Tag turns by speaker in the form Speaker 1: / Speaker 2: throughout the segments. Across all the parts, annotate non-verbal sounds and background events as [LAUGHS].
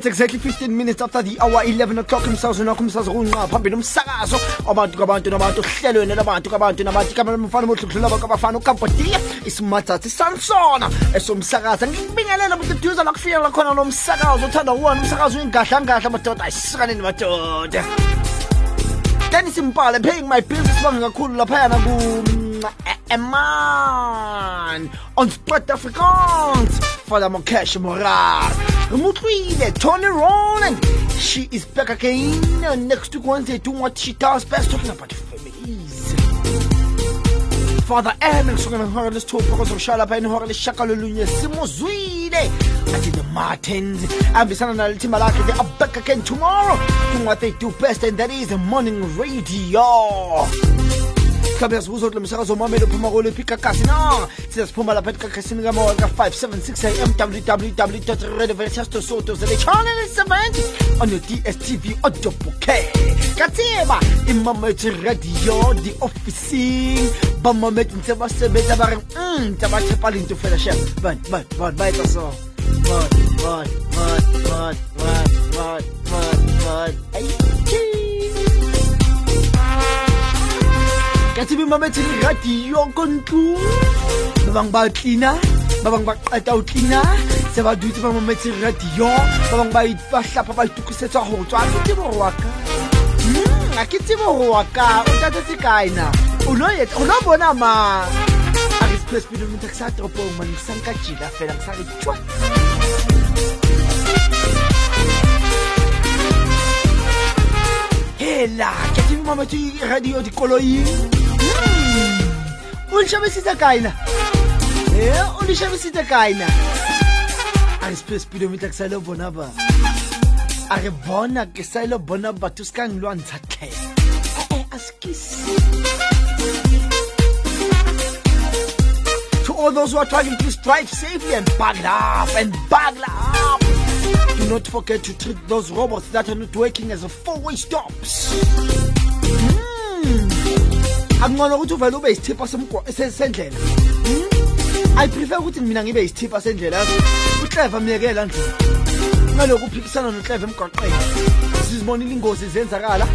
Speaker 1: It's exactly 15 minutes after the hour 11 o'clock umsakazo nakho umsakazo kunqa phambili umsakazo abantu kabantu nabantu hlelweni labantu kabantu nabantu kamela mfana mohlukhlula abantu abafana ukampodiya isimathatsi sansona esomsakaza ngikubingelela ukuthi duza la kufika khona lo msakazo uthanda uwona umsakazo uyingahla ngahla madoda ayisikaneni madoda Dennis Mpale paying my bills sibanga kakhulu laphayana ku Eman on Sport Afrikaans for the Mokesh Moral Mutlile Tony Roland she is back again. Uh, next week Wednesday doing what she does best. Talking about families. Father Emmett sokana ngihora lesithupha kozokushaya lapha inihora lesishagalolunye simuzwile athi the Martins. Ambisana nalo thimba lakhe they are back again tomorrow. Doing what they do best and that is morning radio mhlawumbe yazibuza ukuthi lo msakazo uphuma sizaziphuma lapha ekakasini kamoya ka-576 am www radiovelsasto soto zele channel 70 on your dstv audiobouquet katseba imamethe radio the officing bamamete ntse ba sebetsa ba re mm ba lento fela ba ka tsebe mametse le radio ko ntlong ba bangwe ba cleana ba bangwe ba qeta o cleana se ba dutse ba mametse radio. Ba bangwe ba hlapa ba itukisetsa go tswa ke tsebo wa ka. Mm, a ke tsebo wa ka. O tatetse kae na? O lo bona ma a re space speedometer ke sa toropong man ke sanka jila fela ke sa re tshwa hela ke tsebe mametse radio dikoloing o e o a re ke sa ile bona ba a re bona ke sa ile bona batho se ka nlwantsha tlhela ee a sekise To all those who are driving, please drive safely and buckle up and buckle up. Do not forget to treat those robots that are not working as a four-way stops. Mm. Akungcono ukuthi uvele ube isithipha sendlela. Mm. I prefer ukuthi mina ngibe isithipha sendlela. uClever myekela ndlela. Ngalokhu uphikisana noClever emgwaqeni. Sizibonile ingozi zenzakala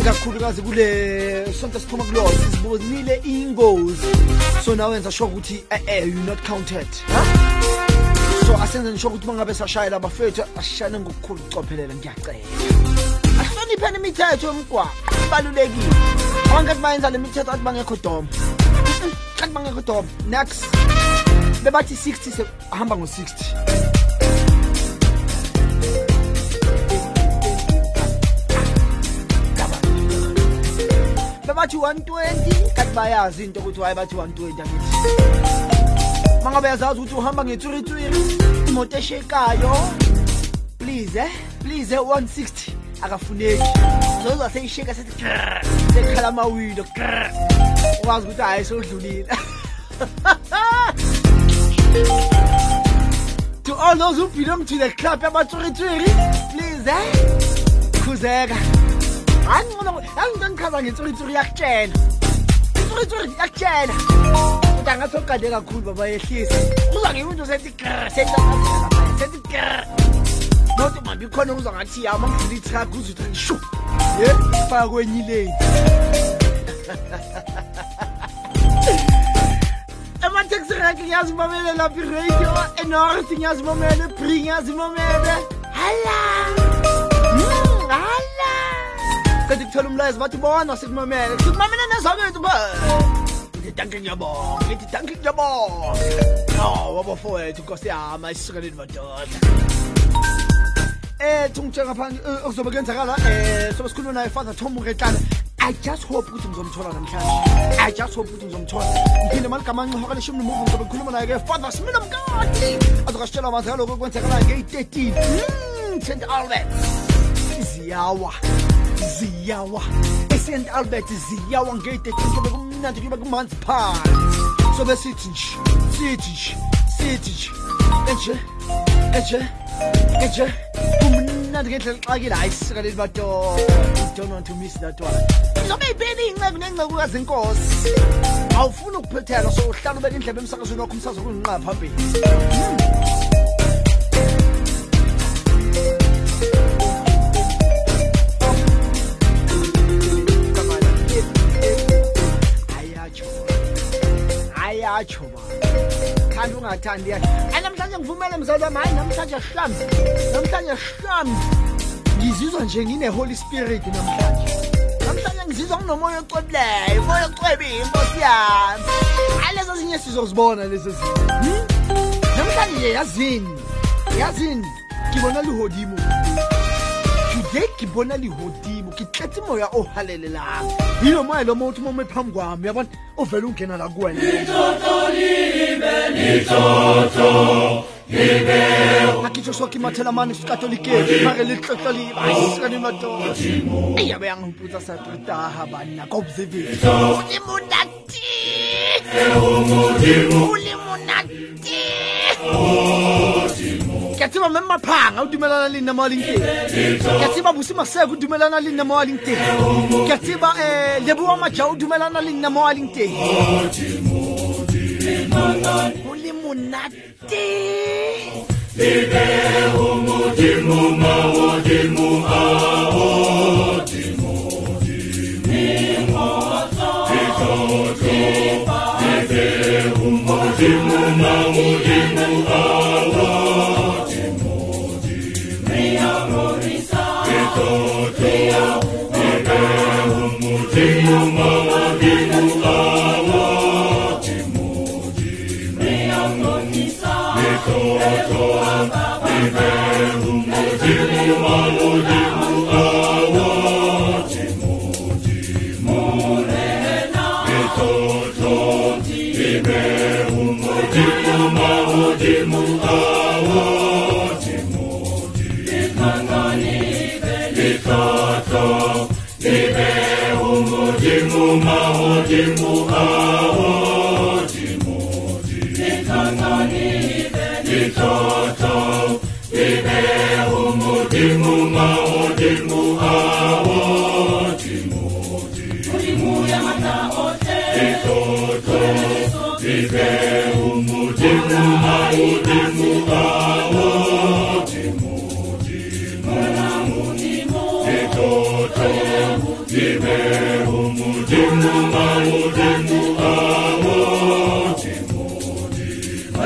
Speaker 1: ikakhulukazi kule sonto siphuma kulo sizibonile ingozi. So now wenza sure ukuthi eh eh you not counted. So asenze ngisho ukuthi mangabe sashayela abafethu asishane ngokukhulu ukucophelela ngiyacela asihlonipheni imithetho yomgwaqo. Ibalulekile abangathi bayenza le mithetho athi bangekho doma athi bangekho doma next. Bebathi 60 se hamba ngo-60 bebathi 120 kanti bayazi into ukuthi waye bathi 120 angithi. Mangabe yazazi ukuthi uhamba ngetswiritswiri imoto eshekayo please eh? Please eh 160 akafuneki. Zoza seyisheka sethi sekhala grrr. ukwazi ukuthi hayi sodlulile [LAUGHS] to all those who belong to the club yabatswiritswiri please eh? Khuzeka. Angcono angichaza ngetswiritswiri yakutshela itswiritswiri yakutshela ukuthi angathi okade kakhulu baba yehlisa uza ngimuntu sethi grr sethi sethi grr nothi mambi khona uzwa ngathi ya mangidlula itruck uze uthi shu ye faka kwenye ilane emateksi rank ngiyazimamele lapha iradio enorth ngiyazimamele bri ngiyazimamele hala. Mm, hala. Kanti kuthola umlayezo bathi bona sikumamele sikumamele nezabethu ba danke ngiyabonga ngithi danke ngiyabonga no wabafowethu nkosi yami ayisukeleni madoda eh tungitshela phansi eh, okuzobe kuyenzakala eh sobe sikhuluma naye father tom retlana i just hope ukuthi ngizomthola namhlanje. I just hope ukuthi ngizomthola. Ngiphinde maligama ancihokela ishumi nomuvu ngizobe ngikhuluma naye ke father smina mkati azokasitshela amazi kaloko okwenzakalayo ngeyi-13 Mm, st albert. Ziyawa ziyawa. eSt Albert ziyawa ngeyi-13 sobe kumnandi kube kumanzi phansi. Sobe sithi nje sithi nje sithi nje. Enje enje enje kumnandi ngendlela exakile hayi sikaleli bato. Don't want to miss that one. Zobe ibeni inceku nencekukazi inkosi awufuni ukuphethela so uhlala ubeka indlebe emsakazweni wakho umsazo kuyinqa phambili hayi namhlanje ngivumele wami hayi namhlanje shams namhlanje shams ngizizwa nje ngine-holy spirit namhlanje. Namhlanje ngizizwa nginomoya ocwebileyo umoya ocwebile inkosi yami. Hayi lezo zinye sizozibona lezo zinto Hmm? namhlanje nje yazini? Yazini? Ngibona ye ke bona lehodimo ke tletse moya o halelelang. Yiyo mo elo motho mo me phambi kwami yabona uvele ungena la kuwena. Akitsho soke imathalamane sikatolikeni mare litlotlolibaiskanemato eyabe yangiputsa satritaha banna ka observation ulimonati ulimonati ke a tseba mme maphanga o dumelana le nna mo a leng teng? Ke a tseba bose maseko o dumelana le nna mo a leng teng. Ke tseba um leboa maja o dumelana le nna mo leng teng. O le monate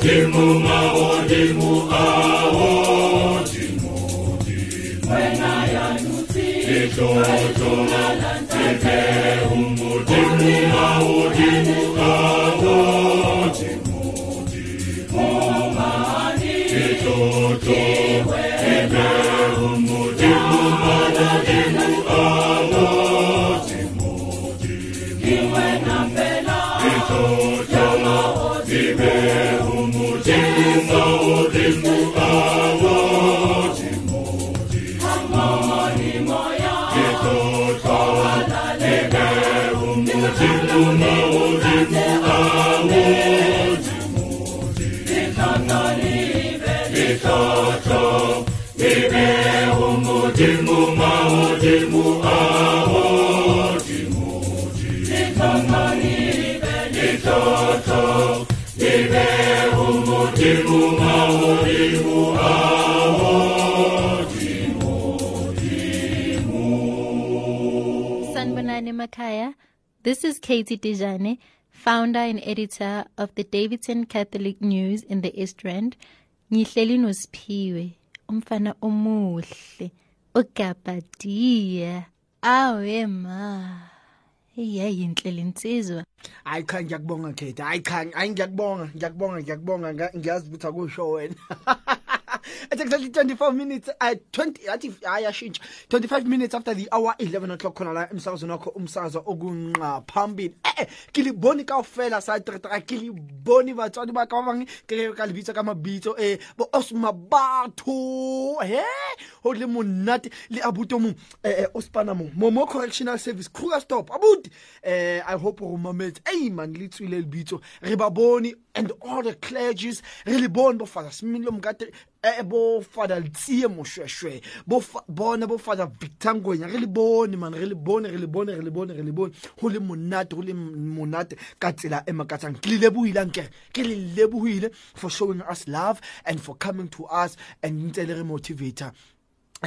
Speaker 1: ọdịmụ ma ọdịmụ ahụ ọdịmụ ọdịmụ ịjọjọ ebe ụmụ ọdịmụ ma ọdịmụ ahụ ọdịmụ ọdịmụ ịjọjọ ebe ụmụ ọdịmụ ma ọdịmụ
Speaker 2: Sanbonani Makaya. This is Katie Dejane, founder and editor of the Davidson Catholic News in the East Rand. Ngihleli noSiphiwe, umfana omuhle, ogabadiya. Awe ma. Iyayinhle lensizwa.
Speaker 1: hayi cha ngiyakubonga khetha hayi cha hayi ngiyakubonga ngiyakubonga ngiyakubonga nga- ngiyazi ukuthi akusho wena [LAUGHS] [LAUGHS] It's exactly 24 minutes uh, 20 athi ayashintsha 25 minutes after the hour 11 o'clock khona la emsakazweni wakho umsakazo okunqa phambili. Eh kiliboni kaofela sa tratra kiliboni batswadi ba ka ba bang ke ka lebitso ka mabitso eh bo osma batho he ho le monate le abuti o mong eh, eh, o spana mong momo correctional service krugerstop abuti. Eh, i hope o mametse ei man le tswile lebitso re ba bone and all the clergies re le bone bo father smilo mokate eh bo father tsie moshweshwe bona bo father victor ngwenya re le bone man re le bone re le bone re le bone re le bone ho le monate ho le monate ka tsela e makatsang. Ke le lebohile ke ke le lebohile for showing us love and for coming to us and ntse le re motivator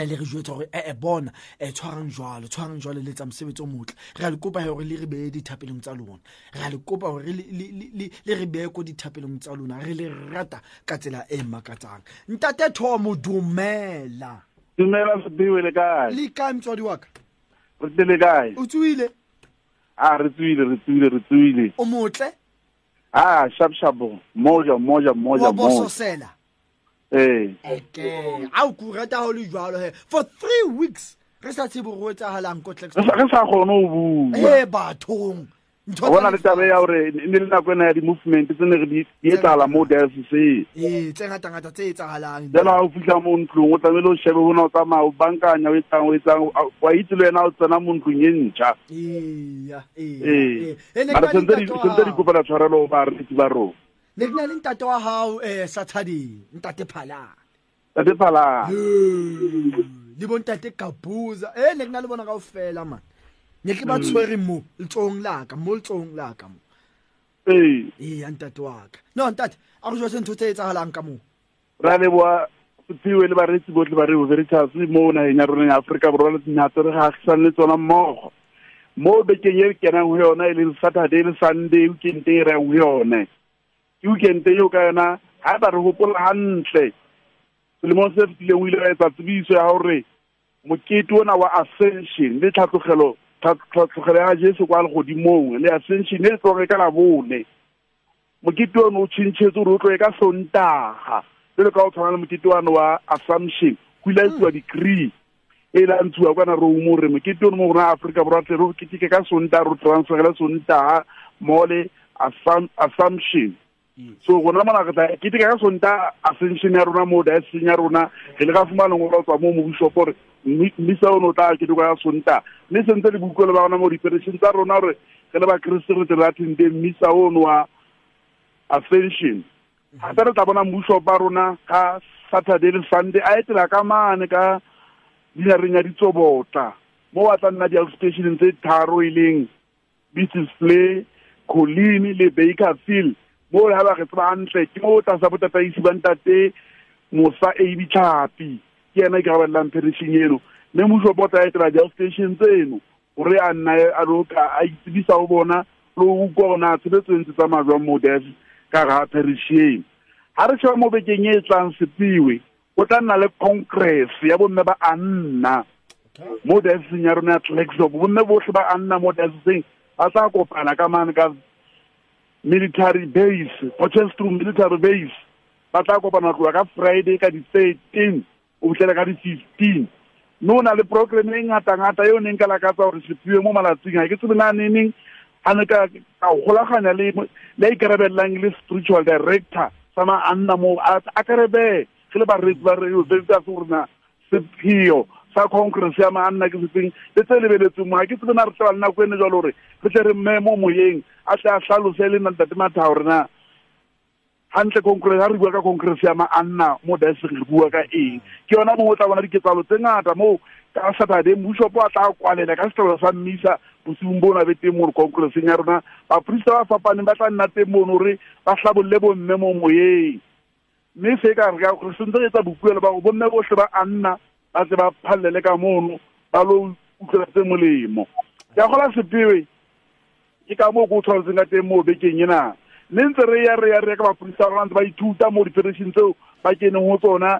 Speaker 1: le re jwetsa gore ee bona e tshwarang jwalo tshwarang jwalo le tsa mosebetsi o motle re a le kopa gore le re beye dithapelong tsa lona re a le kopa gore le re beye ko dithapelong tsa lona re le rata ka tsela e makatsang ntate thomo dumela
Speaker 3: dumela sediwe le kae
Speaker 1: le kae motswadi wa ka
Speaker 3: re tse le kae
Speaker 1: o tswile
Speaker 3: a re tswile re tswile re tswile
Speaker 1: o motle
Speaker 3: a shapshap moja moja moja moja
Speaker 1: bososela a o Au courant ta holu jwalo he. For three weeks. Re sa tsebo go etsagalang halang
Speaker 3: ko tlex. Re sa kgone o bua.
Speaker 1: Eh bathong.
Speaker 3: Bona le tabe ya hore ne le nako ena ya di-movement tse ne re di etsagala mo diocese
Speaker 1: ee tse ngatangata tse etsagalang
Speaker 3: jana ga o fitlha mo ntlong o tlamehile o shebe gona o tsamaya o bankanya o etsang o etsang wa itse le wena o tsena mo ntlong e ntšha ee mara sentse di kopela tshwarelo go baretsi ba rona
Speaker 1: ne ke na le ntate wa gago um satadeng ntate phalane.
Speaker 3: Tate phalane.
Speaker 1: Le bontate kabuza e ne ke na le bona kao fela man. Ne ke ba tshwere mo letsogong laka mo letsogong laka mo.
Speaker 3: Ee.
Speaker 1: Eya ntate wa ka. No ntate a go jwase ntho tse etsagalang ka moo?
Speaker 3: Re a leboa sephiwe le bareetsi botlhe ba reo veritas mo nageng ya rona ya aforika borwa le dinyato re gagisane le tsona mmogo mo bekeng e re kenang go yona e leng saturday le sunday weekend e re yang go yone. Ke weekend eo ka yona ga ba re hopola hantle selemong se fetileng o ile wa etsa tsebiso ya gore mokete ona wa ascension le tlhatlogelo tlhatlogelo ya jesu kwa legodimong le ascension e tloge ka labone. Mokete ono o tšhintšhetse gore o tloe ka sontaga jelo ka o tshwana le mokete wane wa assumption go ile a etsiwa decree e le ntshiwa kwana rome gore mokete ono mo gona aforika borwa tle re o keteke ka sontaga re o transfegele sontaga mo le assumption so gona mona re tla keteka ka sonta ascension ya rona mo diaseng ya rona re le ka fumana lengolo o tswa mo mobusop gore mmi- mmisa ono o tla keteka ka sonta mme sentse le buikole ba rona mo diperation tsa rona gore ge le bakriste re tle re athente mmisa ono wa ascension. Gape re tla bona mmuso ba rona ka saturday le sunday a etela ka mane ka dinareng ya ditsobotla. Mo wa tla nna di-outstation tse tharo e leng beaches play colini le bakerfield mo le ha ba re tseba hantle ke mo tlasa botataisi ba ntate mosa ab tlhapi. Ke ena e karabelelang perishing eno. Mme mmuso bota a etela di-outstation tseno gore a nna a lo ka a itsebisa go bona le go utlwa gona tshebetso e ntse mo des ka ga perisheng ga re sheba mo bekeng e e tlang sepiwe go tla nna le congress ya bomme ba anna. Mo dioceseng ya rona ya tlaxop bomme botlhe ba anna mo dioceseng ba tla kopana ka mane ka military base potchefstroom military base. Ba tla kopana tloa ka friday ka di-thirteen o fitlhele ka di-fifteen. Mme o na le program e ngata-ngata eo neng ka lakatsa gore sepiwe mo malatsing. Ga ke tsebe na neneng a ne ka golaganya le a ikarabelelang le spiritual director sa maanna mo a a karebe ge le bareetsi ba reo veritas gorena sepheo sa congress ya maanna ke sefeng le tse lebeletseng mo ga ke tsebe na re tleba le nako ene jalo gore re tle re mme mo moyeng a tle a tlhalose le nantate mathao rena na hantle congress ha re bua ka congress ya maanna mo daseng re bua ka eng. Ke yona mongwe o tla bona diketsalo tse ngata mo ka saturday bishop a tla kwalela ka setlhelo sa mmisa bosiung bo na be teng mo congresseng ya rona. Baporista ba fapaneng ba tla nna teng mono gore ba bo bomme mo moyeng mme se ka re gore sentse re etsa bopuelo ba go bomme botlhe ba anna ba tle ba phallele ka mono ba lo utlwela tse molemo. A gola sepewe ke ka moo ko o tshwanetseng ka teng mo bekeng ena. Mme ntse re ya re ya re ya ka mapodisa ba rona ntse ba ithuta mo di-federation tseo ba keneng go tsona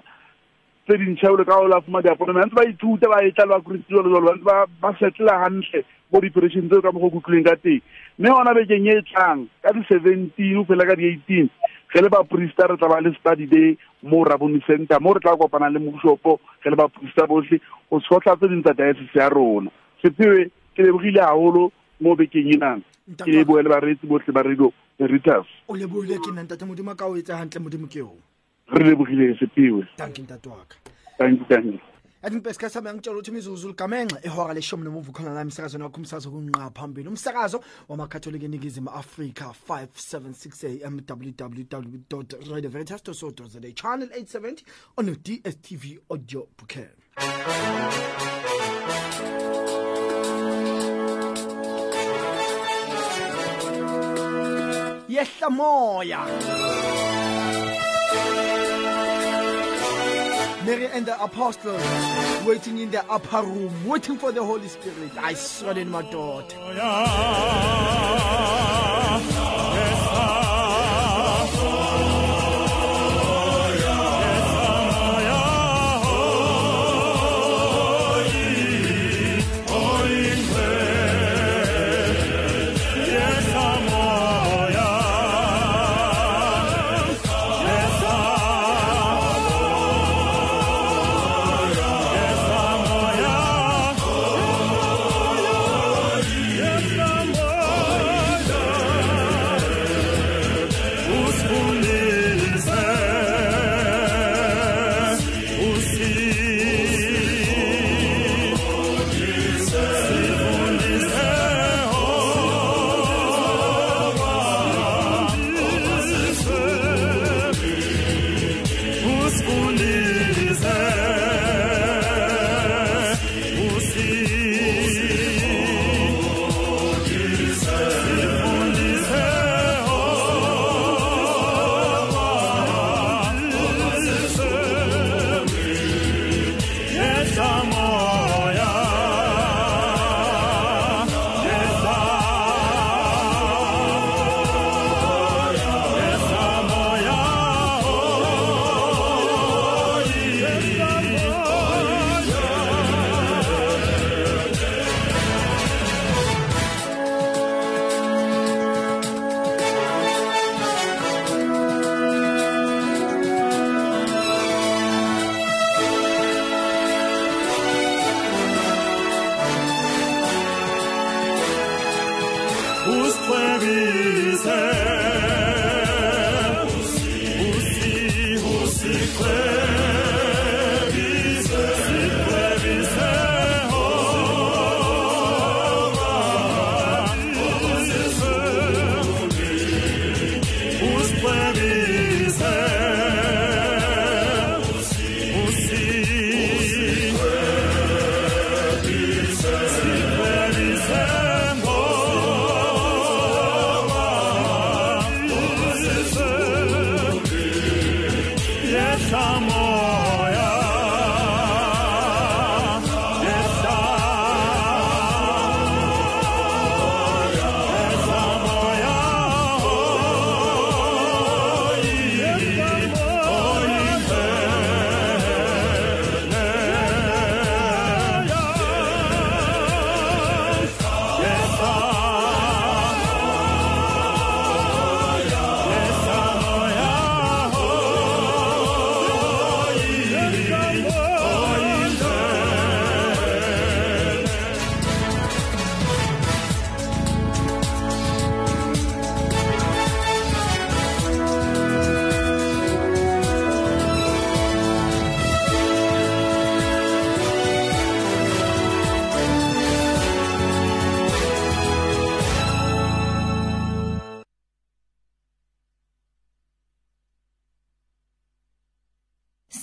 Speaker 3: tse dintšhabelo ka ola fuma diaponome ntse ba ithuta ba etla le bakriste jalo jalo ba ntse ba- ba setlela gantle mo di-operation tseo ka mo go kutlwileng ka teng. Mme gona bekeng e e tlang ka di-seventeen o fela ka di-eighteen ge le baporista re tla ba le study day mo raboni center mo re tla kopana le moshopo ge le baporista botlhe go tshotlha tse dintsa diocese ya rona. Sephewe ke lebogile gagolo mo bekeng enang ke leboe le bareetsi botlhe ba radio veritas.
Speaker 1: O lebohile ke nna tate modimo ka o etse gantle modimo ke
Speaker 3: re lebogile sephewe
Speaker 1: tanki ntate wa ka.
Speaker 3: Tanki tanki
Speaker 1: yathi ngibhesi sami angitshela ukuthi imizuzu ligamenxe ihora leshumi nomuvu khona la emsakazweni wakho umsakazo kunqa phambili. Umsakazo wamakatholika eningizimu afrika 576 am www radioveritas co za channel 870 on dstv audio bouquet. Yehla moya. Mary and the apostles waiting in the upper room, waiting for the Holy Spirit. I saw it in my daughter.
Speaker 2: Oh,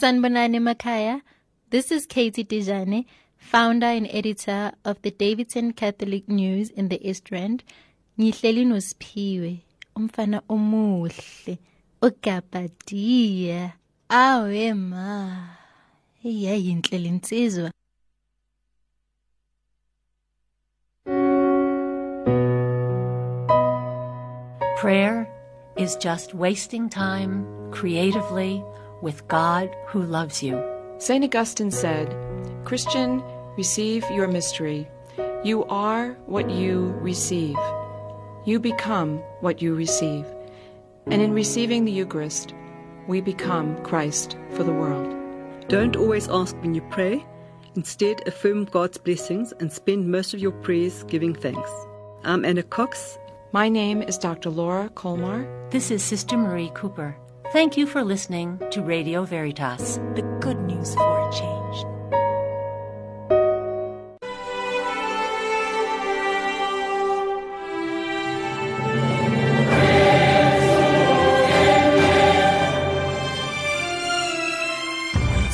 Speaker 2: Sanbonani Makaya. This is Katie Dejane, founder and editor of the Davidson Catholic News in the East Rand. Ngihleli noSiphiwe, umfana omuhle, ogabadiya. Awe ma. Iyayinhle linsizwa.
Speaker 4: Prayer is just wasting time creatively with God who loves you.
Speaker 5: St. Augustine said, Christian, receive your mystery. You are what you receive. You become what you receive. And in receiving the Eucharist, we become Christ for the world.
Speaker 6: Don't always ask when you pray. Instead, affirm God's blessings and spend most of your prayers giving thanks. I'm Anna Cox.
Speaker 5: My name is Dr. Laura Colmar.
Speaker 4: This is Sister Marie Cooper. Thank you for listening to Radio Veritas,
Speaker 7: the good news for a change.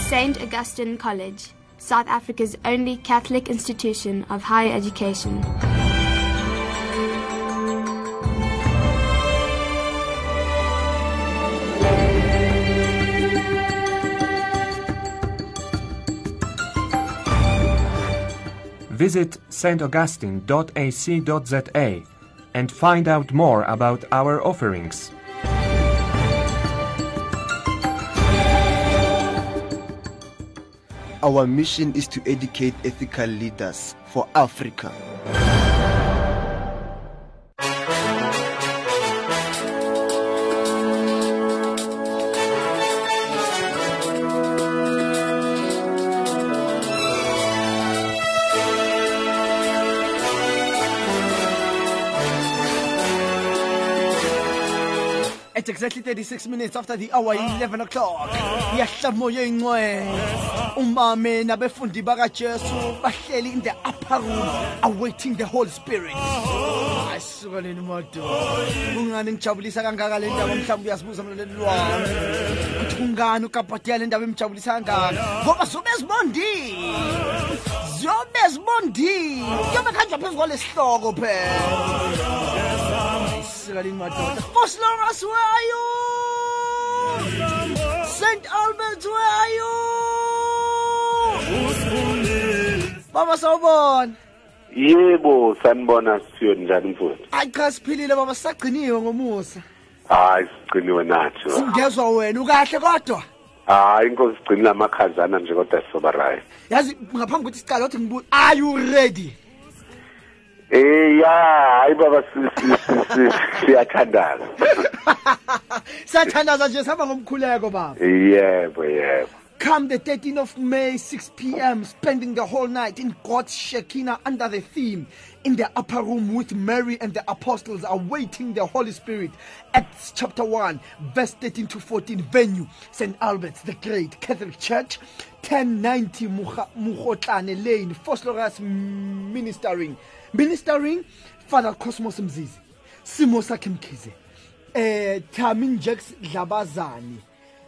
Speaker 7: St. Augustine College, South Africa's only Catholic institution of higher education.
Speaker 8: Visit staugustine.ac.za and find out more about our offerings.
Speaker 9: Our mission is to educate ethical leaders for Africa.
Speaker 1: Exactly 36 minutes after the hour 11 o'clock. Yahla moya ingcwele umame nabefundi bakaJesu bahleli in the upper room awaiting the Holy Spirit. Ayisuka leni moto kungani ngijabulisa kangaka le ndaba mhlawumbe uyazibuza mlaleli wami ukuthi kungani ukapatiya le ndaba emjabulisa kangaka? Ngoba zobe zibondile. Zobe zibondile. Kuyobe khanjwa phezu kwalesihloko phela Sigalin madoda. Fosloras, where are you? St. Albert, where are you? Baba sawubona.
Speaker 10: yebo sanibona siyo njani mfowethu
Speaker 1: Ayi cha siphilile baba sagciniwe ngomusa.
Speaker 10: hayi sigciniwe nathi
Speaker 1: Singezwa wena ukahle kodwa.
Speaker 10: hayi inkosi sigcinile amakhazana nje kodwa sizoba right
Speaker 1: Yazi ngaphambi kokuthi siqale wathi ngibuza are you ready?
Speaker 10: Eh ya hayi baba si- si- si- si- siyathandaza [LAUGHS]
Speaker 1: Sathandaza nje sihamba ngomkhuleko baba.
Speaker 10: yebo yebo
Speaker 1: Come the 13th of May, 6 p.m., spending the whole night in God's Shekinah under the theme in the upper room with Mary and the apostles awaiting the Holy Spirit. Acts chapter 1, verse 13 to 14. Venue, St. Albert's the Great Catholic Church, 1090 Mukha- Mukhotlane Lane, Fosloras Ministering. Ministering, Father Cosmos Mzizi, Simo Sakhe Mkhize, eh Tamin Jax Dlabazani.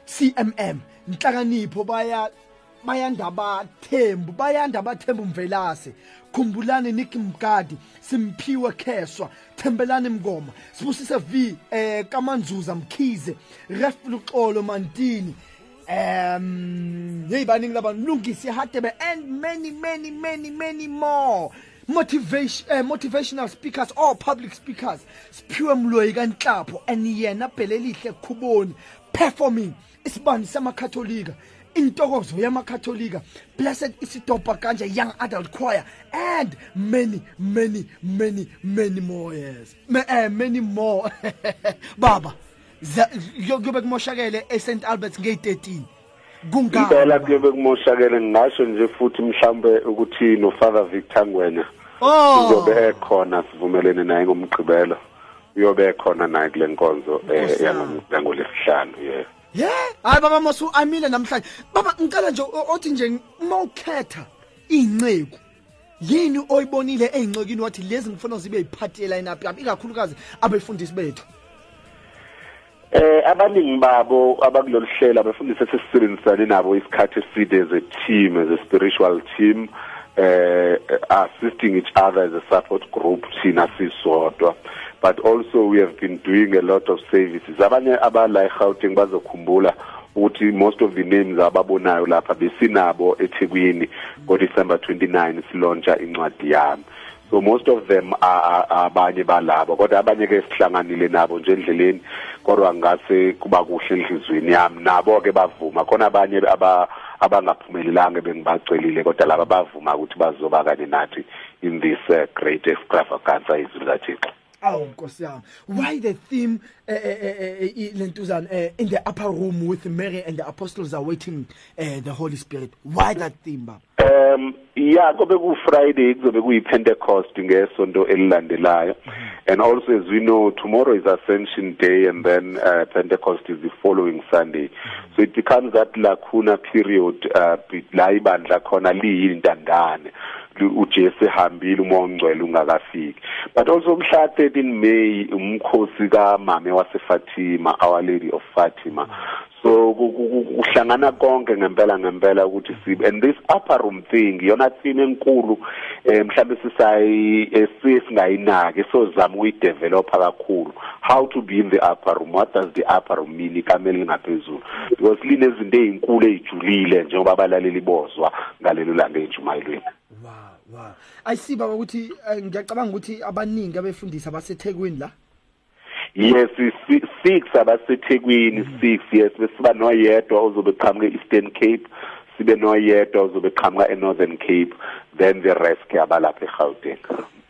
Speaker 1: CMM inhlakanipho baya bayanda abathembu bayanda abathembu mvelase. Khumbulani Nick Mgadi simphiwe Kheswa thembelani Mngoma. Sibusise V eh kaManzuza Mkhize Ref Luxolo Mantini. Um hey baningi labantu lungisi hadebe and many many many many more. Motivation uh, motivational speakers or public speakers. Siphiwe mloyi kanhlapho and yena bhelelihle khuboni. Performing isibani samakatholika intokozo yamakatholika blessed isidopa kanje young adult choir and many many many many more yes. Ma, uh, many more. [LAUGHS] Baba za- kuyobe kumoshakele eSt. Albert's ngey13 kungani
Speaker 10: impela kuyobe kumoshakele ngingasho nje futhi mhlambe ukuthi nofather Victor Ngwenya
Speaker 1: oh
Speaker 10: uzobe ekhona sivumelene naye ngomgqibelo uyobe ekhona naye kule nkonzo eh,
Speaker 1: Nkosi yami.
Speaker 10: yangom- yangolesihlanu yeah
Speaker 1: Yeah, hayi baba mosu amile namhlanje. Baba ngicela nje o- othi nje mawukhetha inceku. Yini oyibonile eincekini wathi lezi ngifuna zibe yiphathi line up yami ikakhulukazi abefundisi bethu.
Speaker 10: Eh abaningi babo abakulolu hlelo abafundisi esisebenzisane nabo isikhathi eside as a team as a spiritual team eh assisting each other as a support group thina sisodwa. But also we have been doing a lot of services. Abanye abala eGauteng bazokhumbula ukuthi most of the names ababonayo lapha besinabo eThekwini ngo December 29 silontsha incwadi yami. So most of them abanye balabo kodwa abanye ke sihlanganile nabo nje endleleni kodwa ngase kuba kuhle enhlizweni yami. Nabo ke bavuma khona abanye aba abangaphumelelanga bengibacelile kodwa laba bavuma ukuthi bazoba kanye nathi in this uh, great extravaganza izwi likaThixo.
Speaker 1: Awu Nkosi yami. Why the theme eh, eh, eh, eh, eh, lentuzana eh, in the upper room with Mary and the apostles are waiting eh, the Holy Spirit. Why that theme baba?
Speaker 10: Um yeah kobe ku Friday kuzobe kuyi Pentecost ngesonto elilandelayo and also as we know tomorrow is Ascension Day and then uh, Pentecost is the following Sunday so it becomes that lacuna period uh, be- la ibandla khona liyintandane Lu- uJesu ehambile uma ongcwele ungakafiki. But also mhla 13 May umkhosi kaMame waseFatima Our Lady of Fatima. So ku- ku- ku- kuhlangana konke ngempela ngempela ukuthi sibe and this upper room thing yona theme enkulu eh mhlawumbe sisayi eh, siye singayinaki so zama ukuyidevelopa kakhulu. How to be in the upper room what does the upper room mean ikamela lingaphezulu because linezinto ezinkulu ezijulile njengoba abalaleli bozwa ngalelo langa ejumayelweni
Speaker 1: wow ayisi baba ukuthi eh, ngiyacabanga ukuthi abaningi abefundisi abasethekwini la?
Speaker 10: Yes si- six abasethekwini six yes. Besiba noyedwa ozobe qhamuke eastern cape sibe noyedwa ozobe qhamuka enorthern cape then the rest ke abalapha egauteng.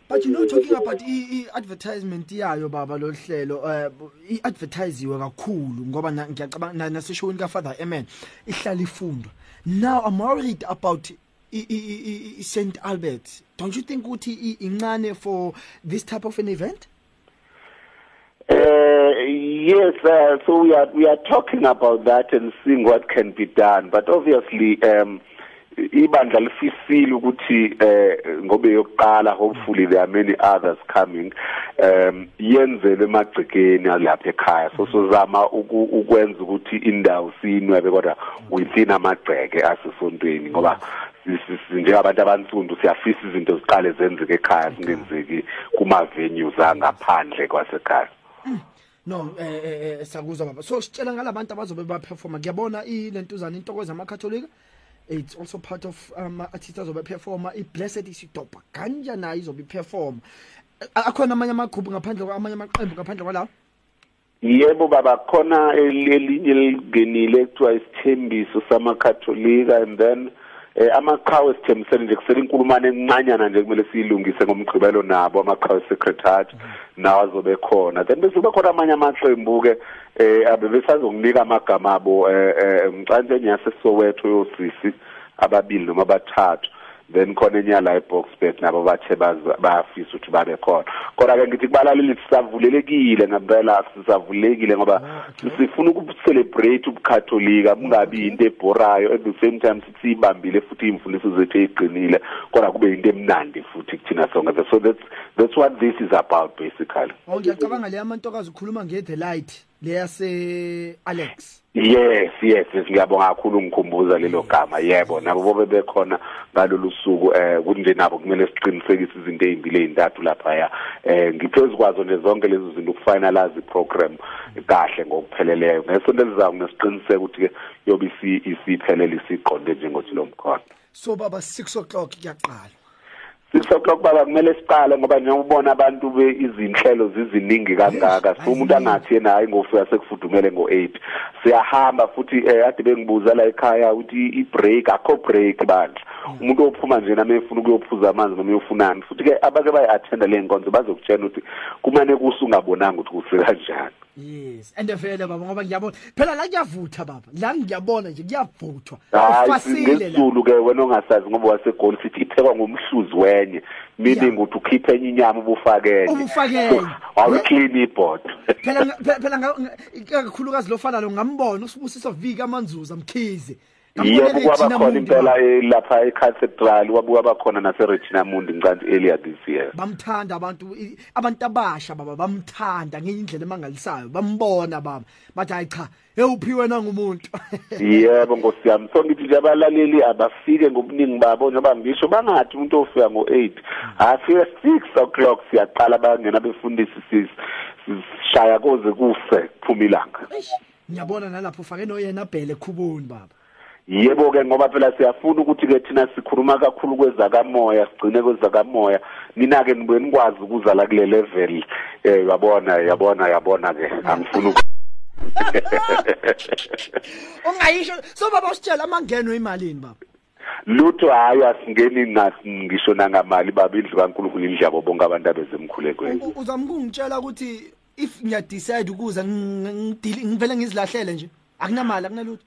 Speaker 1: But you know talking about i-advertisement yayo baba lo hlelo uh, i-advertisiwe kakhulu ngoba na- ngiyacabanga na- naseshowini kafather amen ihlala ifundwa. Now i'm worried about i- i- i- i- i- st albert. Don't you think ukuthi i- incane for this type of an event?
Speaker 10: Uh, yes, uh, so we are we are talking about that and seeing what can be done. But obviously, um, ibandla lifisile ukuthi eh ngobe yokuqala hopefully there are many others coming um yenzele emagcekeni alapha ekhaya. So sozama uku- ukwenza ukuthi indawo sinwebe kodwa within amagceke asisontweni ngoba si- si- si- njengabantu abansundu siyafisa izinto ziqale zenzeke ekhaya singenzeki kuma venues angaphandle kwasekhaya
Speaker 1: no eh eh, eh sakuzwa baba so sitshela ngalabantu abazobe baperforma ngiyabona ilentuzana intokozo amakatholika it's also part of um artists azobe performa iblessed isidopa kanja nayo izobe perform akhona amanye amagroup ngaphandle kwa amanye amaqembu ngaphandle kwalawo
Speaker 10: yebo baba khona el- elinye elingenile kuthiwa isithembiso samakatholika and then eh, amaqhawe sithembisene nje kusele inkulumane encanyana nje kumele siyilungise ngomgqibelo nabo amaqhawe secretariat nawo azobe khona. Then bese kuba khona amanye amaqembu ke eh abebesazokunika amagama abo eh, eh ngicanje enyase Soweto yosisi ababili noma abathathu. Then khona enye la eBoxbet nabo bathe baza- bayafisa ukuthi babe khona. Kodwa ke ngithi kubalaleli sisavulelekile ngempela sisavulekile ngoba sifuna ukucelebrate ubukatholika kungabi into eborayo at the same time sithi siyibambile futhi imfundiso zethu eziqinile kodwa kube into emnandi futhi kuthina sonke. So that's that's what this is about basically.
Speaker 1: Oh ngiyacabanga le amantokazi ukhuluma nge the light. Leyase Alex.
Speaker 10: Yes yes ngiyabonga kakhulu ngikhumbuza lelo gama. Yebo nabo bobe bekhona ngalolu suku eh kunje nabo kumele siqinisekise izinto ezimbili ezintathu lapha ya eh ngiphezukwazo nje zonke lezo zinto ukufinalize iprogram kahle ngokupheleleyo. Ngesonto elizayo nesiqiniseko ukuthi ke yobe isi isiphelele isiqonde njengothi lo mkhono
Speaker 1: so baba 6 o'clock kuyaqala.
Speaker 10: Six o'clock baba kumele siqale ngoba njengoba ubona abantu be izinhlelo ziziningi kangaka. So umuntu angathi yena hayi ngofika sekufudumele ngo-eight. Siyahamba futhi eh ade bengibuza la ekhaya ukuthi i-break akho break bandla. Umuntu ophuma nje nami efuna ukuyophuza amanzi noma uyofunani futhi ke abake bayi-attenda le nkonzo bazokutshela ukuthi kumane kusungabonanga ukuthi kuse kanjani
Speaker 1: yes. And vele baba ngoba ngiyabona. Phela la kuyavutha baba. La ngiyabona nje kuyavuthwa
Speaker 10: hayi
Speaker 1: ufasile la.
Speaker 10: ngesizulu ke wena ongasazi ngoba wasegoli sithi iphekwa ngomhluzi wenye. Meaning ukuthi ukhiphe enye inyama ubufake enye
Speaker 1: Ubufake enye.
Speaker 10: awuclean ibhodi [LAUGHS]
Speaker 1: phela nga- phela- phela nga- nga- kakhulukazi lofana lo ngambona usibusiso vika amanzuza mkhize.
Speaker 10: Yebo kwaba khona impela eh, lapha ecathedral wabuka bakhona naseregina mundi ngicanti earlier this year.
Speaker 1: Bamthanda abantu i- abantu abasha baba bamthanda ngenye indlela emangalisayo bambona baba. Bathi hayi cha ewuphiwe nangumuntu [LAUGHS]
Speaker 10: yebo nkosi yami so ngithi nje abalaleli abafike ngobuningi babo njengoba ngisho bangathi umuntu ofika ngo-eight afike six o'clock siyaqala bangena befundisi sis- sishaya koze kuse kuphuma ilanga.
Speaker 1: Ngiyabona nalapho ufake noyena bhele khubuni baba.
Speaker 10: Yebo ke ngoba phela siyafuna ukuthi ke thina sikhuluma kakhulu kwezakamoya sigcine kwezakamoya. Nina ke nibuye nikwazi ukuza la kule level. Eh yabona yabona yabona ke angifuni uku- [LAUGHS]
Speaker 1: ungayisho so baba usitshela amangeno imalini baba?
Speaker 10: Lutho hayi asingeni ngasi ngisho nangamali baba indlu kaNkulunkulu indlabo bonke abantu abezemkhulekweni
Speaker 1: U- uzama ukungitshela ukuthi if ngiyadecide ukuza ng- ngidili- ngivele ngizilahlele nje akunamali akunalutho.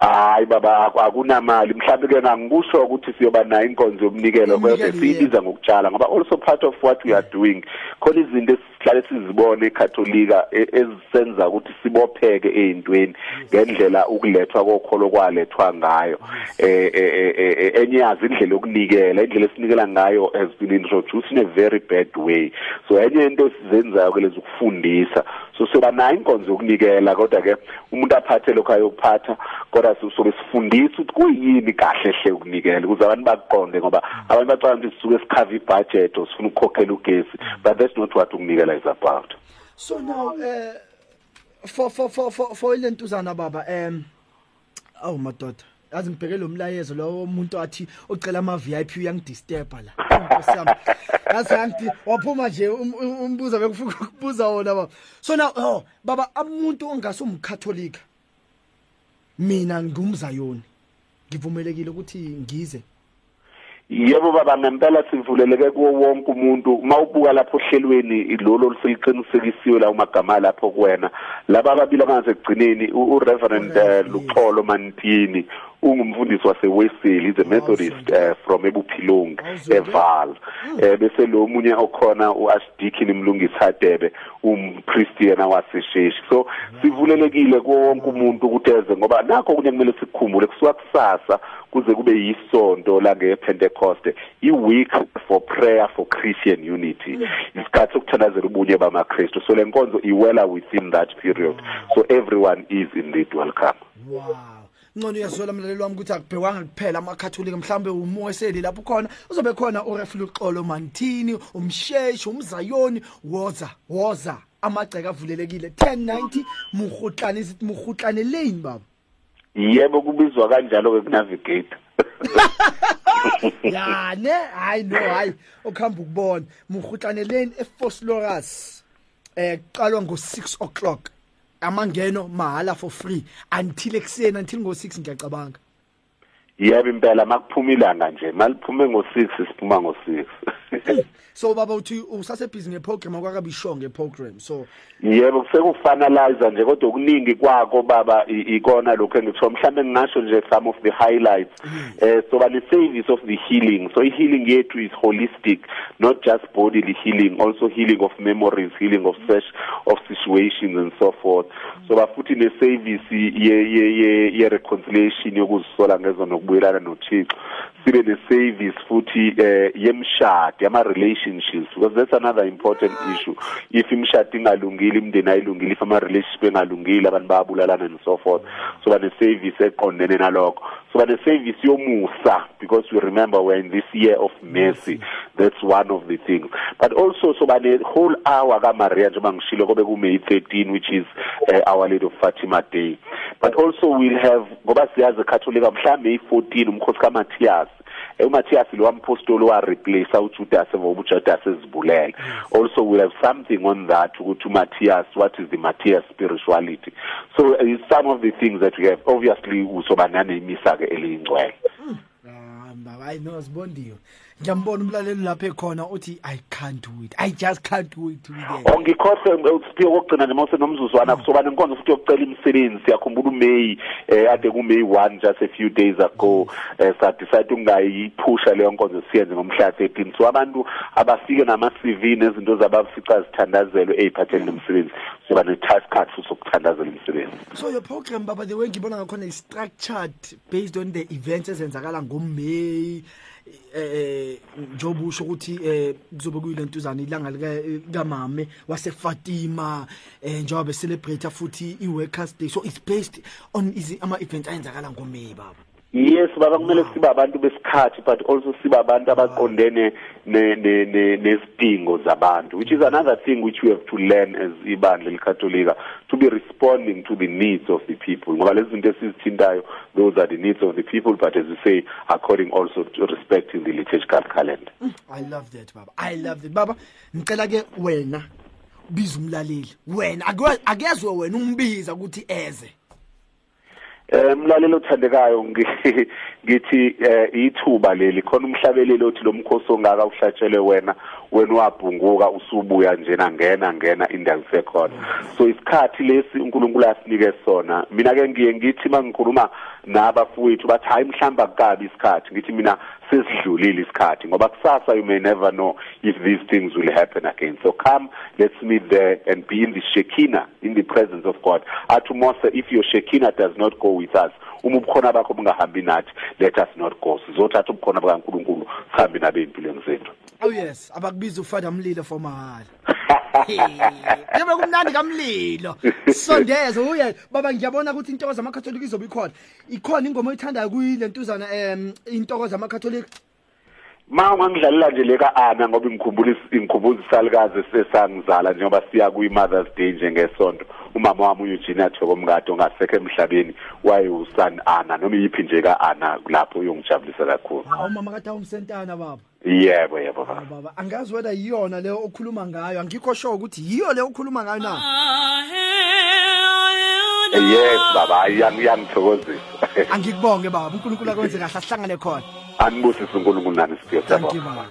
Speaker 10: Hayi baba aku- akunamali. Mhlawumbe ke ngangikusho ukuthi siyoba nayo inkonzo yomnikelo kodwa
Speaker 1: Umnikelo,
Speaker 10: siyibiza ngokutshala ngoba also part of what we are doing. Khona izinto esihlale sizibone ekatholika e- ezisenza ukuthi sibopheke ezintweni ngendlela ukulethwa kokholo kwalethwa ngayo. Eh eh, eh, eh, enye yazi indlela yokunikela indlela esinikela ngayo has been introduced in a very bad way. So enye into esizenzayo ke lezi ukufundisa so soba nayo inkonzo yokunikela kodwa ke umuntu aphathe lokho ayokuphatha kodwa so- sobe sifundisa ukuthi kuyini kahle hle ukunikela ukuze abantu bakuqonde ngoba abantu bacabanga ukuthi sisuke sikhava ibudget or sifuna ukukhokhela ugesi but that's not what ukunikela is about.
Speaker 1: So now eh for for for for for ilentuzana baba em awu madoda yazi ngibheke lo mlayezo lo umuntu athi ocela ama VIP uyangidisturba la. Nkosi yami. yazi angithi waphuma nje um- um- umbuza bekufuna ukubuza wona baba. So now oh baba umuntu ongasumkatholika mina ngumzayoni ngivumelekile ukuthi ngize?
Speaker 10: Yebo baba ngempela sivuleleke kuwo wonke umuntu. Uma ubuka lapho ohlelweni lolo oluseqinisekisiwe la umagama lapho kuwena. Laba ababili abangaze kugcineni u u- Reverend eh, Luxolo Mantini. Ungumfundisi waseWeseli is a Methodist uh, from ebuphilongi eval. Eh bese lo munye okhona uArchdeacon Mlungisi Hadebe umpriest yena wasesheshi so sivulelekile kuwo wonke umuntu ukuthi eze ngoba nakho kunye kumele sikukhumbule kusuka kusasa kuze kube yisonto la ngePentecost i week for prayer for Christian unity. Isikhathi sokuthandazela ubunye bamaKristu. So lenkonzo iwela within that period. So everyone is indeed welcome.
Speaker 1: Wow. Ngcono uyazola mlaleli wami ukuthi akubhekwanga kuphela amakatholika mhlambe umoseli lapho khona. Uzobe khona ureflu xolo mantini umsheshi umzayoni woza woza. Amagceke avulelekile. 1090 muhutlane isithi muhutlane lane baba.
Speaker 10: Yebo kubizwa kanjalo ke kunavigate.
Speaker 1: Ya ne? Hayi no hayi. Okuhamba ukubona. Muhutlane lane eFosloras eh qalwa ngo6 o'clock. Amangeno mahala for free until ekseni until ngo6 ngiyacabanga.
Speaker 10: Yebo impela makuphuma ilanga nje maliphume ngo6 siphuma ngo6 [LAUGHS]
Speaker 1: so baba uthi usasebhizi ngeprogram akwakabisho ngeprogram so
Speaker 10: yebo sekufinalize nje kodwa okuningi kwako baba i- ikona lokho engithiwa mhlambe ngingasho nje some of the highlights. Eh so bani service of the healing. So i-healing yethu is holistic not just bodily healing also healing of memories healing of search of situations and so forth. So bafuthi ne service ye ye ye, ye reconciliation yokuzisola ngezo nokubuyelana noThixo. Sibe ne service futhi eh yemshado. Yama relationships because that's another important issue. If imshado ingalungile imndeni ayilungile if ama relationship engalungile abantu bayabulalana and so forth. So bane service eqondene nalokho. So bane service yomusa because we remember we're in this year of mercy. That's one of the things. But also so bane whole hour ka Maria njengoba ngishilo kobe ku May 13 which is uh, our Lady of Fatima Day. But also we'll have ngoba siyazi eCatholic mhlambe i14 umkhosi kaMatthias uMatthias lo ampostoli wa replace uJudas ngoba uJudas ezibulele also we'll have something on that ukuthi uMatthias what is the Matthias spirituality? So uh, some of the things that we have. Obviously usoba nanemisa ke elingcwele
Speaker 1: ah baba hayi no sibondiwe. Ngiyambona umlaleli lapha ekhona uthi i can't wait i just can't wait to be there
Speaker 10: ongikhohle usiphiwe kokugcina nje mawuse nomzuzwana kusoba nenkonzo futhi yokucela imisebenzi. Siyakhumbula uMay eh ade ku May 1 just a few days ago eh sa decide ungayiphusha leyo nkonzo siyenze ngomhla 13 so abantu abafike nama CV nezinto zabafica zithandazelwe eziphathele nomsebenzi soba ne task card futhi sokuthandazela imisebenzi.
Speaker 1: So your program baba the way ngibona ngakhona is structured based on the events ezenzakala ngoMay eh njobe usho ukuthi eh kuzobe kuyilentuzana ilanga lika kamame waseFatima eh njobe celebrate futhi iworkers day. So it's based on izi ama events ayenzakala ngoMay baba.
Speaker 10: Yes baba kumele sibe abantu besikhathi but also sibe abantu abaqondene ne ne ne- nezidingo zabantu which is another thing which we have to learn as ibandla likatolika to be responding to the needs of the people. Ngoba lezi zinto esizithintayo those are the needs of the people but as you say according also to respecting the liturgical calendar.
Speaker 1: I love that baba. I love that. Baba ngicela ke wena biza umlaleli. Wena akwe- akezwe wena umbiza ukuthi eze.
Speaker 10: Eh mlalelo othandekayo ngi- [LAUGHS] ngithi eh, ithuba leli khona umhlabeleli othi lo mkhosi ongaka uhlatshelwe wena wena wabhunguka usubuya njena ngena ngena indawo sekhona so isikhathi lesi uNkulunkulu asinike sona mina ke ngiye ngithi mangikhuluma nabafowethu bathi hayi mhlamba kukabi isikhathi ngithi mina sesidlulile isikhathi ngoba kusasa you may never know if these things will happen again. So come let's meet there and be in the shekinah in the presence of God. Athi Mose if your shekinah does not go with us uma ubukhona bakho bungahambi nathi let us not go sizothatha ubukhona bukaNkulunkulu sihambe nabe empilweni zethu
Speaker 1: oh yes abakubiza ufada mlilo for mahala [LAUGHS] Yebo kumnandi kamlilo. Sondeze uye baba ngiyabona ukuthi intokozo zamakatholika izobe ikhona. Ikhona ingoma oyithandayo kuyilentuzana em intokozo zamakatholika.
Speaker 10: Ma ungangidlalela nje leka ana ngoba ngikhumbula ingikhumbuza isalukazi sesangizala njengoba siya kuyi Mother's Day njengesonto umama wami uEugenia Thokomkade ongasekho emhlabeni wayeusani ana noma yiphi nje ka ana lapho uyongijabulisa kakhulu.
Speaker 1: Hawu mama kade umsentana baba.
Speaker 10: yebo yebo baba.
Speaker 1: Baba. Angazi whether yiyona leyo okhuluma ngayo. Angikho sure ukuthi yiyo leyo okhuluma ngayo na. [LAUGHS]
Speaker 10: yes baba ayangiyangithokozisa
Speaker 1: Angikubonge baba uNkulunkulu akwenze kahle ahlangane khona.
Speaker 10: anibusise uNkulunkulu nani siphiwe
Speaker 1: Thank you
Speaker 10: siyabonga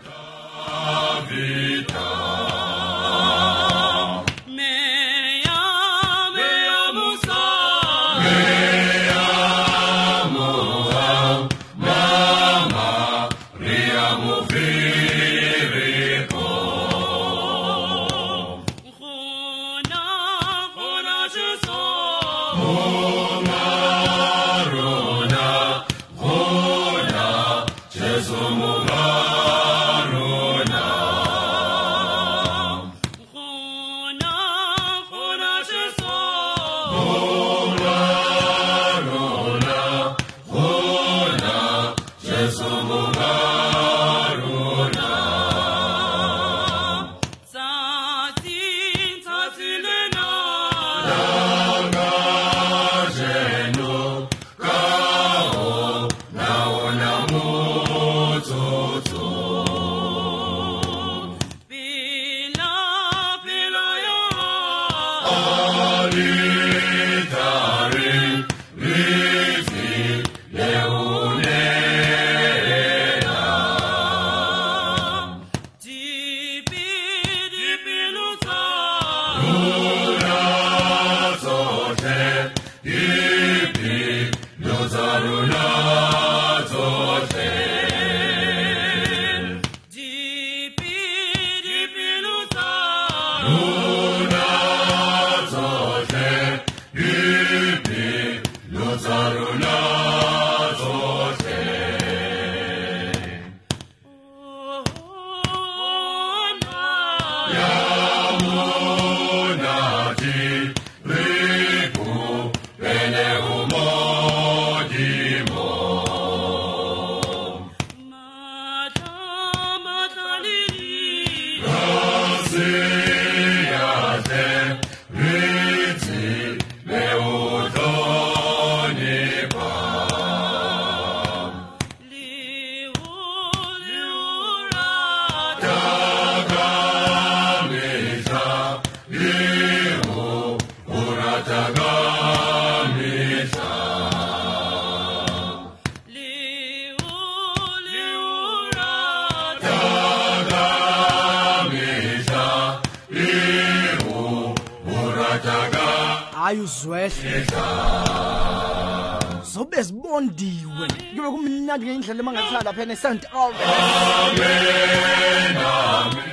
Speaker 1: kube kumnandi ngendlela emangathanda lapha eSt Albert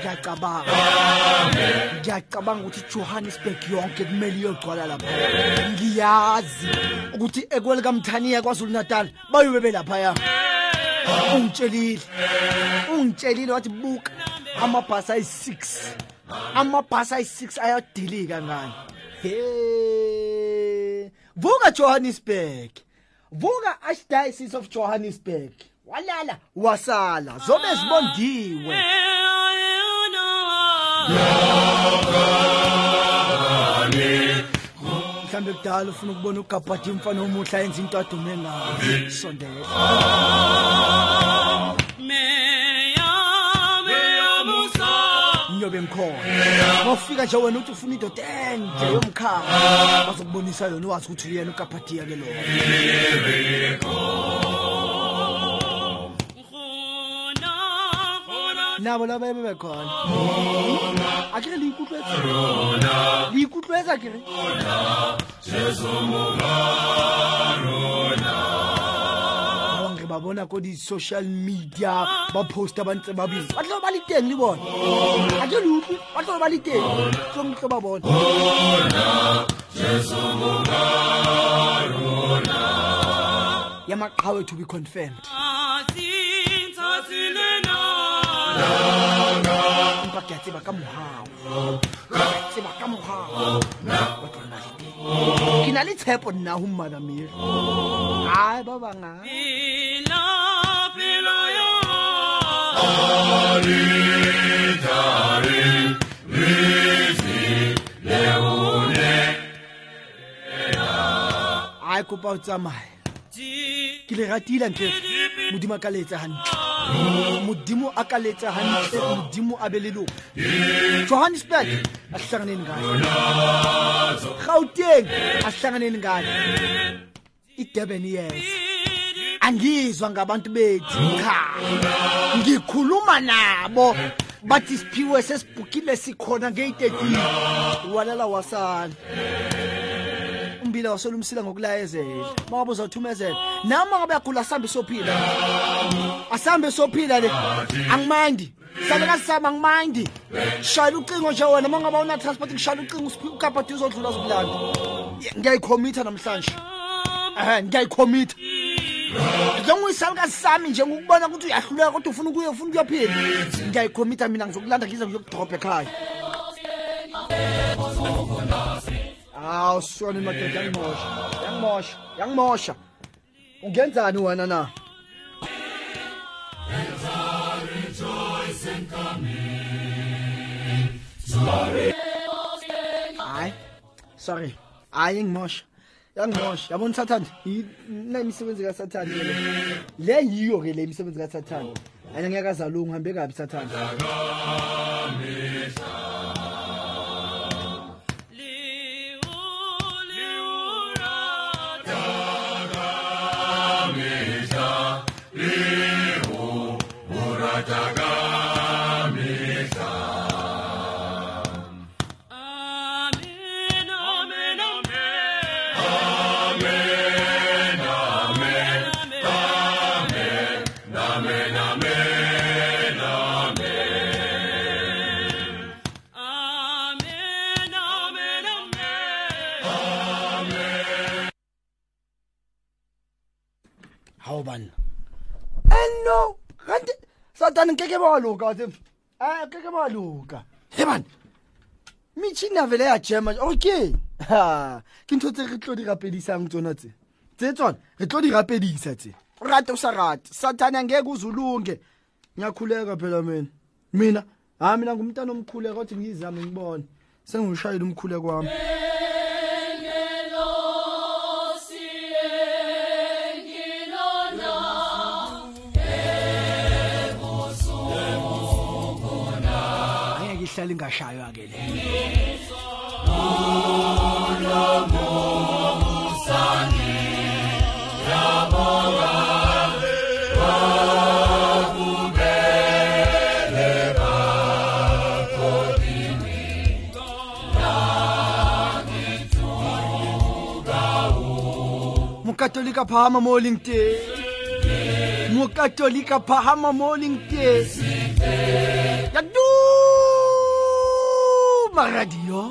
Speaker 1: ngiyacabanga. Ngiyacabanga ukuthi Johannesburg yonke kumele iyogcwala lapha. Ngiyazi ukuthi ekwelika mthaniya kwaZulu Natal bayobe belapha ya ungitshelile. Ungitshelile wathi buka. Amabhasi ayi6 amabhasi ayi6 ayadilika ngani? Hey. Vuka Johannesburg. Vuka Archdiocese of Johannesburg. Walala wasala zobe zibondiwe. Mhlambe kudala ufuna ukubona ugabhadi umfana omuhla yenza into adume ngayo. Sondela. umlilo bengikhona mawufika nje wena uthi ufuna indoda ende yomkhaya bazokubonisa yona ukuthi uyena ke nabo laba ba bona ko di-social media ba posta ba ntse ba bina. Ba tlo ba le teng le bona. A ke le utlwe ba tlo ba le teng. Tlong tlo ba bona. Ya maqhawe to be confirmed. Empa ke a tseba ka mohao tseba ka mohao Ba tlo ba le teng. ke na le tshepo nna ho mmadamere ai ba banga ai kopa o tsamaye ke le ratile ntle modimo a ka letsa hantle. Modimo a ka letsa hantle modimo a be leloko johannesburg asihlanganeni ngalo gauteng asihlanganeni ngalo idurban yes angizwa ngabantu bethu cha. Ngikhuluma nabo bathi siphiwe sesibhukile sikhona ngeyi-13 walala wasana umbila wasolumsila ngokulayezela. Mangabe uzawuthumezela. Nama ngabe yagula asambe sophila asambe sophila le. Angimandi hlale kasisama angimandi shayela ucingo nje wena. Mangabe una-transport ngishayela ucingo. Ukapati uzodlula zokulanda ngiyayikhomitha namhlanje. Ehe ngiyayikhomitha njengoyisalukazi sami nje ngokubona ukuthi uyahluleka kodwa ufuna ukuye ufuna ukuyophila. Ngiyayikhomitha mina ngizokulanda ngize ngiyokudrobha ekhaya. Hawu sona madoda yangimosha. Yangimosha yangimosha. Ungenzani wena na? Hayi sorry. Hayi ngimosha yangimosha. Yabona usathane nemisebenzi kasathane le. Le yiyo ke le imisebenzi kasathane. Ane ngiyakazalungu hambe kabi sathane. dog. Ngeke bawaluka wathi eh ngeke bawaluka he bani? Mitšhini a vele ya jema okay. Ha ke ntho tse re tlo di rapedisang tsona tse. Tse tsona re tlo di rapedisa tse. Rate o sa rate. Sathane angeke uzulunge ngiyakhuleka phela mina. Mina? Ha mina ngumntana omkhuleko kodwa ngiyizame ngibone. Sengishayile umkhuleko wami. angeke ihlale ingashaywa ke le. Mokatolika phahama mo leng teng mokatolika phahama mo leng teng maradio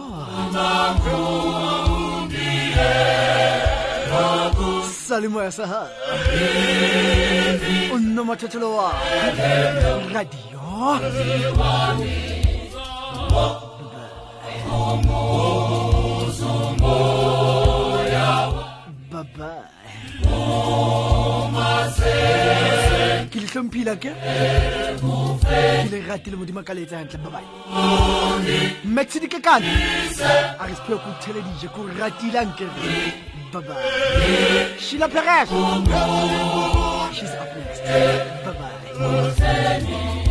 Speaker 1: salimo ya saha unomathotholo wa radio Omo. hlompile ke? Ke le ratile modimo ka le etsa hantle babae maxidi ke kane? A re sephe ko thele dije ko ratile anke babae shila peres she's up next. Babae